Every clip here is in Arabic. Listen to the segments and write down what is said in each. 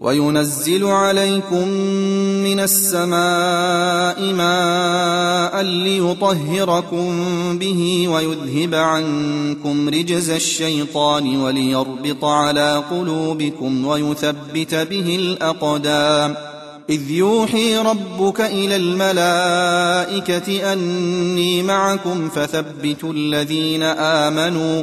وينزل عليكم من السماء ماء ليطهركم به ويذهب عنكم رجز الشيطان وليربط على قلوبكم ويثبت به الأقدام. إذ يوحي ربك إلى الملائكة أني معكم فثبتوا الذين آمنوا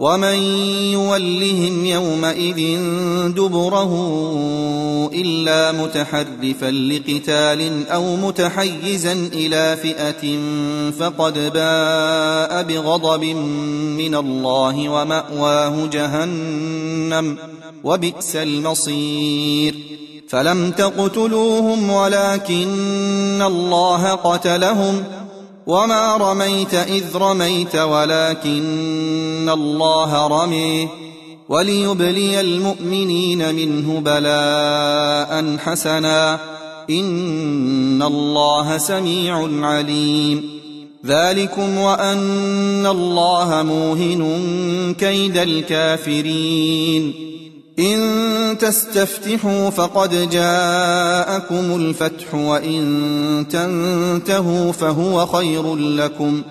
ومن يولهم يومئذ دبره إلا متحرفا لقتال أو متحيزا إلى فئة فقد باء بغضب من الله ومأواه جهنم وبئس المصير فلم تقتلوهم ولكن الله قتلهم وما رميت إذ رميت ولكن الله رمي وليبلي المؤمنين منه بلاء حسنا إن الله سميع عليم ذلكم وأن الله موهن كيد الكافرين إن تستفتحوا فقد جاءكم الفتح وإن تنتهوا فهو خير لكم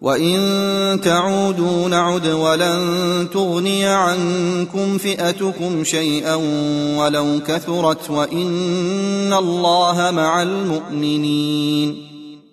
وإن تعودوا نعد ولن تغني عنكم فئتكم شيئا ولو كثرت وإن الله مع المؤمنين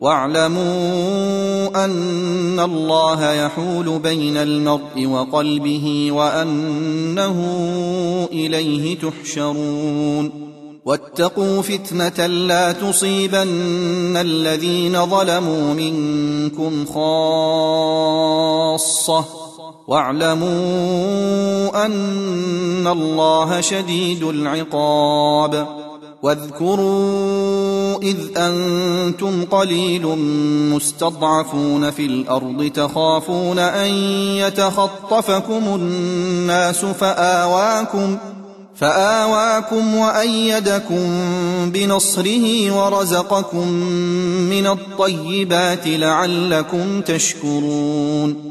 واعلموا أن الله يحول بين المرء وقلبه وأنه إليه تحشرون. واتقوا فتنة لا تصيبن الذين ظلموا منكم خاصة. واعلموا أن الله شديد العقاب. واذكروا إذ أنتم قليل مستضعفون في الأرض تخافون أن يتخطفكم الناس فآواكم فآواكم وأيدكم بنصره ورزقكم من الطيبات لعلكم تشكرون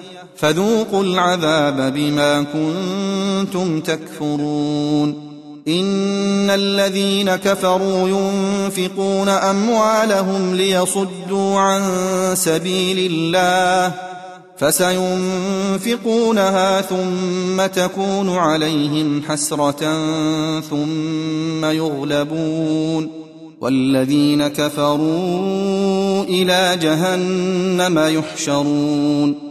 فذوقوا العذاب بما كنتم تكفرون. إن الذين كفروا ينفقون أموالهم ليصدوا عن سبيل الله فسينفقونها ثم تكون عليهم حسرة ثم يغلبون. والذين كفروا إلى جهنم يحشرون.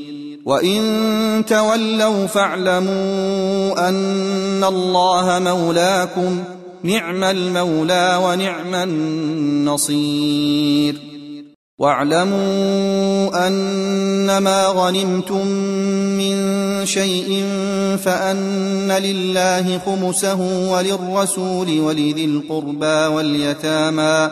وان تولوا فاعلموا ان الله مولاكم نعم المولى ونعم النصير واعلموا انما غنمتم من شيء فان لله خمسه وللرسول ولذي القربى واليتامى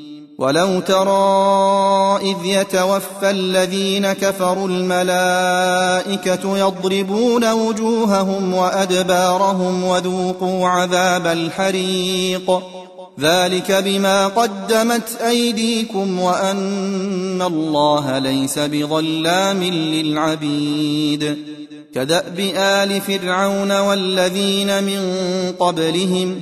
ولو ترى إذ يتوفى الذين كفروا الملائكة يضربون وجوههم وأدبارهم وذوقوا عذاب الحريق ذلك بما قدمت أيديكم وأن الله ليس بظلام للعبيد كدأب آل فرعون والذين من قبلهم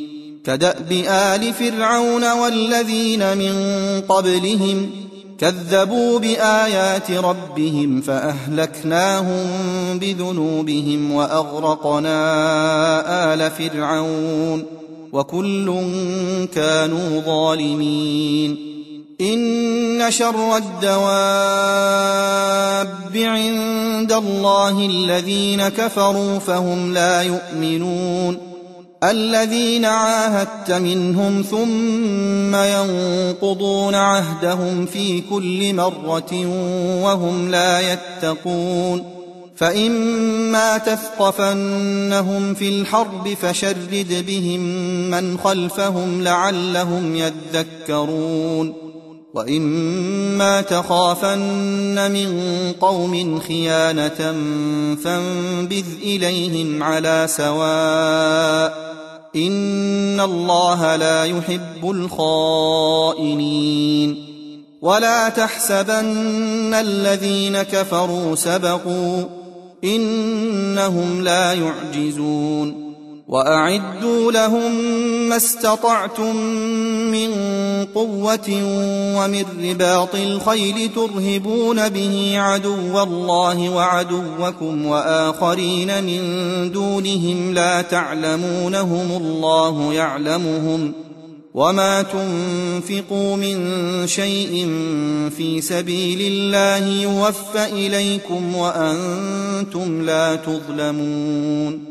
كدأب آل فرعون والذين من قبلهم كذبوا بآيات ربهم فأهلكناهم بذنوبهم وأغرقنا آل فرعون وكل كانوا ظالمين إن شر الدواب عند الله الذين كفروا فهم لا يؤمنون الذين عاهدت منهم ثم ينقضون عهدهم في كل مرة وهم لا يتقون فإما تثقفنهم في الحرب فشرد بهم من خلفهم لعلهم يذكرون وإما تخافن من قوم خيانة فانبذ إليهم على سواء إن الله لا يحب الخائنين ولا تحسبن الذين كفروا سبقوا انهم لا يعجزون وأعدوا لهم ما استطعتم من قوة ومن رباط الخيل ترهبون به عدو الله وعدوكم وآخرين من دونهم لا تعلمونهم الله يعلمهم وما تنفقوا من شيء في سبيل الله يوفى إليكم وأنتم لا تظلمون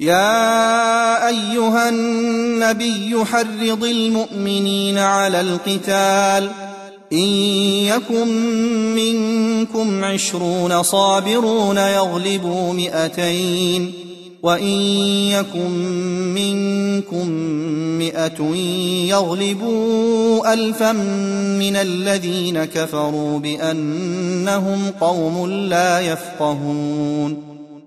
يا أيها النبي حرض المؤمنين على القتال إن يكن منكم عشرون صابرون يغلبوا مئتين وإن يكن منكم مئة يغلبوا ألفا من الذين كفروا بأنهم قوم لا يفقهون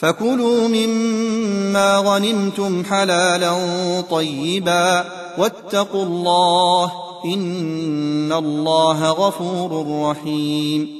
فكلوا مما غنمتم حلالا طيبا واتقوا الله إن الله غفور رحيم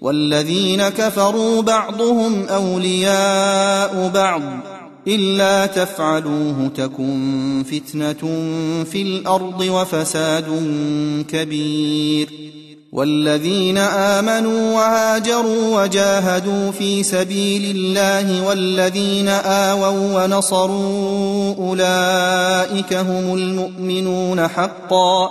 والذين كفروا بعضهم أولياء بعض إلا تفعلوه تكن فتنة في الأرض وفساد كبير والذين آمنوا وهاجروا وجاهدوا في سبيل الله والذين آووا ونصروا أولئك هم المؤمنون حقا